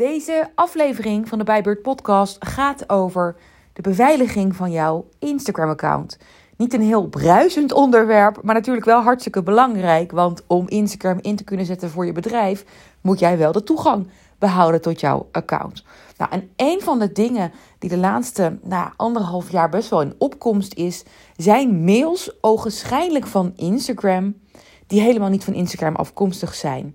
Deze aflevering van de Bijbeurt Podcast gaat over de beveiliging van jouw Instagram-account. Niet een heel bruisend onderwerp, maar natuurlijk wel hartstikke belangrijk. Want om Instagram in te kunnen zetten voor je bedrijf, moet jij wel de toegang behouden tot jouw account. Nou, en een van de dingen die de laatste nou, anderhalf jaar best wel in opkomst is, zijn mails ogenschijnlijk van Instagram, die helemaal niet van Instagram afkomstig zijn.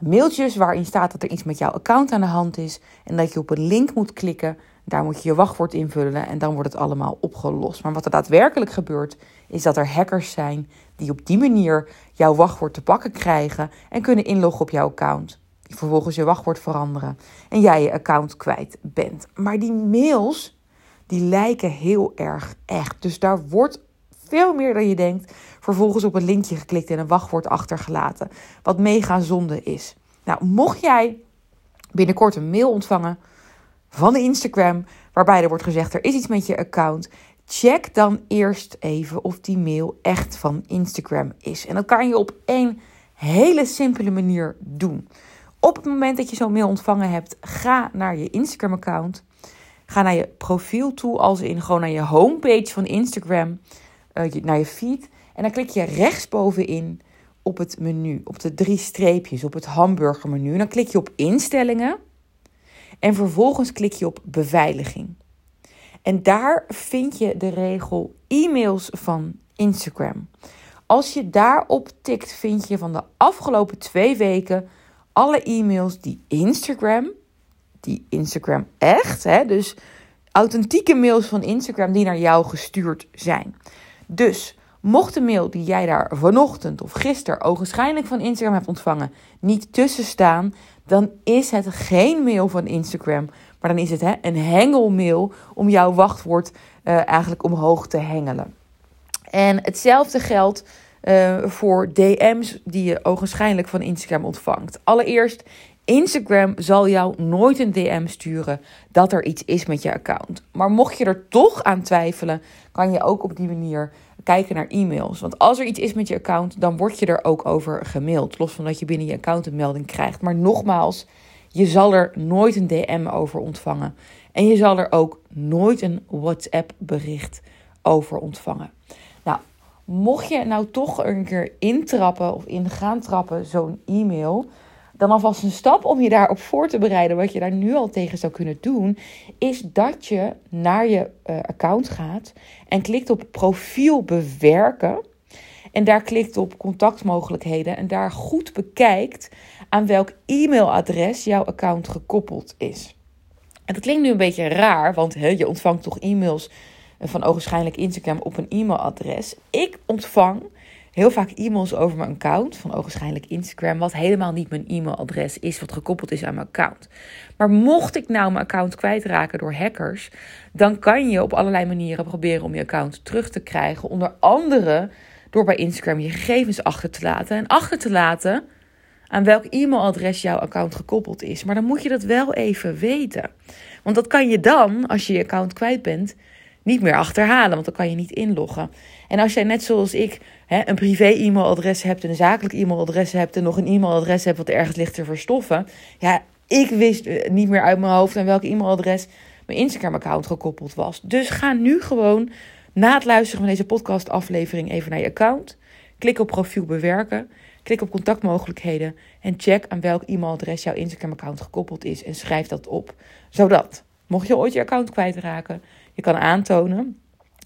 Mailtjes waarin staat dat er iets met jouw account aan de hand is en dat je op een link moet klikken. Daar moet je je wachtwoord invullen en dan wordt het allemaal opgelost. Maar wat er daadwerkelijk gebeurt, is dat er hackers zijn die op die manier jouw wachtwoord te pakken krijgen en kunnen inloggen op jouw account vervolgens je wachtwoord veranderen en jij je account kwijt bent. Maar die mails, die lijken heel erg echt. Dus daar wordt veel meer dan je denkt vervolgens op een linkje geklikt en een wachtwoord achtergelaten. Wat mega zonde is. Nou, mocht jij binnenkort een mail ontvangen van Instagram waarbij er wordt gezegd er is iets met je account, check dan eerst even of die mail echt van Instagram is. En dat kan je op één hele simpele manier doen. Op het moment dat je zo'n mail ontvangen hebt, ga naar je Instagram-account. Ga naar je profiel toe, als in gewoon naar je homepage van Instagram, uh, naar je feed. En dan klik je rechtsbovenin op het menu, op de drie streepjes, op het hamburgermenu. En dan klik je op instellingen. En vervolgens klik je op beveiliging. En daar vind je de regel e-mails van Instagram. Als je daarop tikt, vind je van de afgelopen twee weken alle e-mails die Instagram, die Instagram echt, hè, dus authentieke mails van Instagram die naar jou gestuurd zijn. Dus mocht de mail die jij daar vanochtend of gisteren ogenschijnlijk van Instagram hebt ontvangen niet tussen staan, dan is het geen mail van Instagram, maar dan is het hè, een hengelmail om jouw wachtwoord uh, eigenlijk omhoog te hengelen. En hetzelfde geldt uh, voor DM's die je ogenschijnlijk van Instagram ontvangt. Allereerst, Instagram zal jou nooit een DM sturen dat er iets is met je account. Maar mocht je er toch aan twijfelen, kan je ook op die manier kijken naar e-mails. Want als er iets is met je account, dan word je er ook over gemaild. Los van dat je binnen je account een melding krijgt. Maar nogmaals, je zal er nooit een DM over ontvangen. En je zal er ook nooit een WhatsApp bericht over ontvangen. Mocht je nou toch een keer intrappen of in gaan trappen, zo'n e-mail, dan alvast een stap om je daarop voor te bereiden, wat je daar nu al tegen zou kunnen doen, is dat je naar je uh, account gaat en klikt op profiel bewerken. En daar klikt op contactmogelijkheden en daar goed bekijkt aan welk e-mailadres jouw account gekoppeld is. En dat klinkt nu een beetje raar, want je ontvangt toch e-mails van ogenschijnlijk Instagram op een e-mailadres. Ik ontvang heel vaak e-mails over mijn account van ogenschijnlijk Instagram, wat helemaal niet mijn e-mailadres is, wat gekoppeld is aan mijn account. Maar mocht ik nou mijn account kwijtraken door hackers, dan kan je op allerlei manieren proberen om je account terug te krijgen. Onder andere door bij Instagram je gegevens achter te laten en achter te laten aan welk e-mailadres jouw account gekoppeld is. Maar dan moet je dat wel even weten. Want dat kan je dan, als je je account kwijt bent, niet meer achterhalen, want dan kan je niet inloggen. En als jij net zoals ik hè, een privé-e-mailadres hebt en een zakelijk e-mailadres hebt en nog een e-mailadres hebt wat ergens ligt te verstoffen, ja, ik wist eh, niet meer uit mijn hoofd aan welk e-mailadres mijn Instagram-account gekoppeld was. Dus ga nu gewoon na het luisteren van deze podcast-aflevering even naar je account. Klik op profiel bewerken. Klik op contactmogelijkheden en check aan welk e-mailadres jouw Instagram-account gekoppeld is en schrijf dat op. Zodat, mocht je ooit je account kwijtraken, je kan aantonen,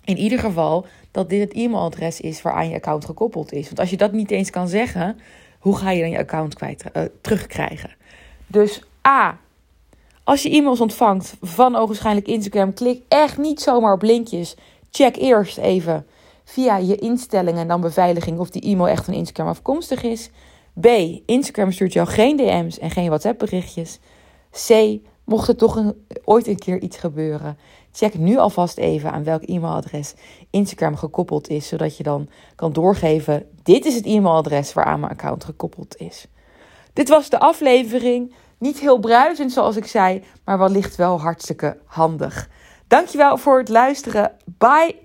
in ieder geval, dat dit het e-mailadres is waaraan je account gekoppeld is. Want als je dat niet eens kan zeggen, hoe ga je dan je account kwijt, uh, terugkrijgen? Dus A. Als je e-mails ontvangt van ogenschijnlijk Instagram, klik echt niet zomaar op linkjes. Check eerst even via je instellingen en dan beveiliging of die e-mail echt van Instagram afkomstig is. B. Instagram stuurt jou geen DM's en geen WhatsApp berichtjes. C. Mocht er toch ooit een keer iets gebeuren, check nu alvast even aan welk e-mailadres Instagram gekoppeld is, zodat je dan kan doorgeven: dit is het e-mailadres waaraan mijn account gekoppeld is. Dit was de aflevering. Niet heel bruisend zoals ik zei, maar wellicht wel hartstikke handig. Dankjewel voor het luisteren. Bye.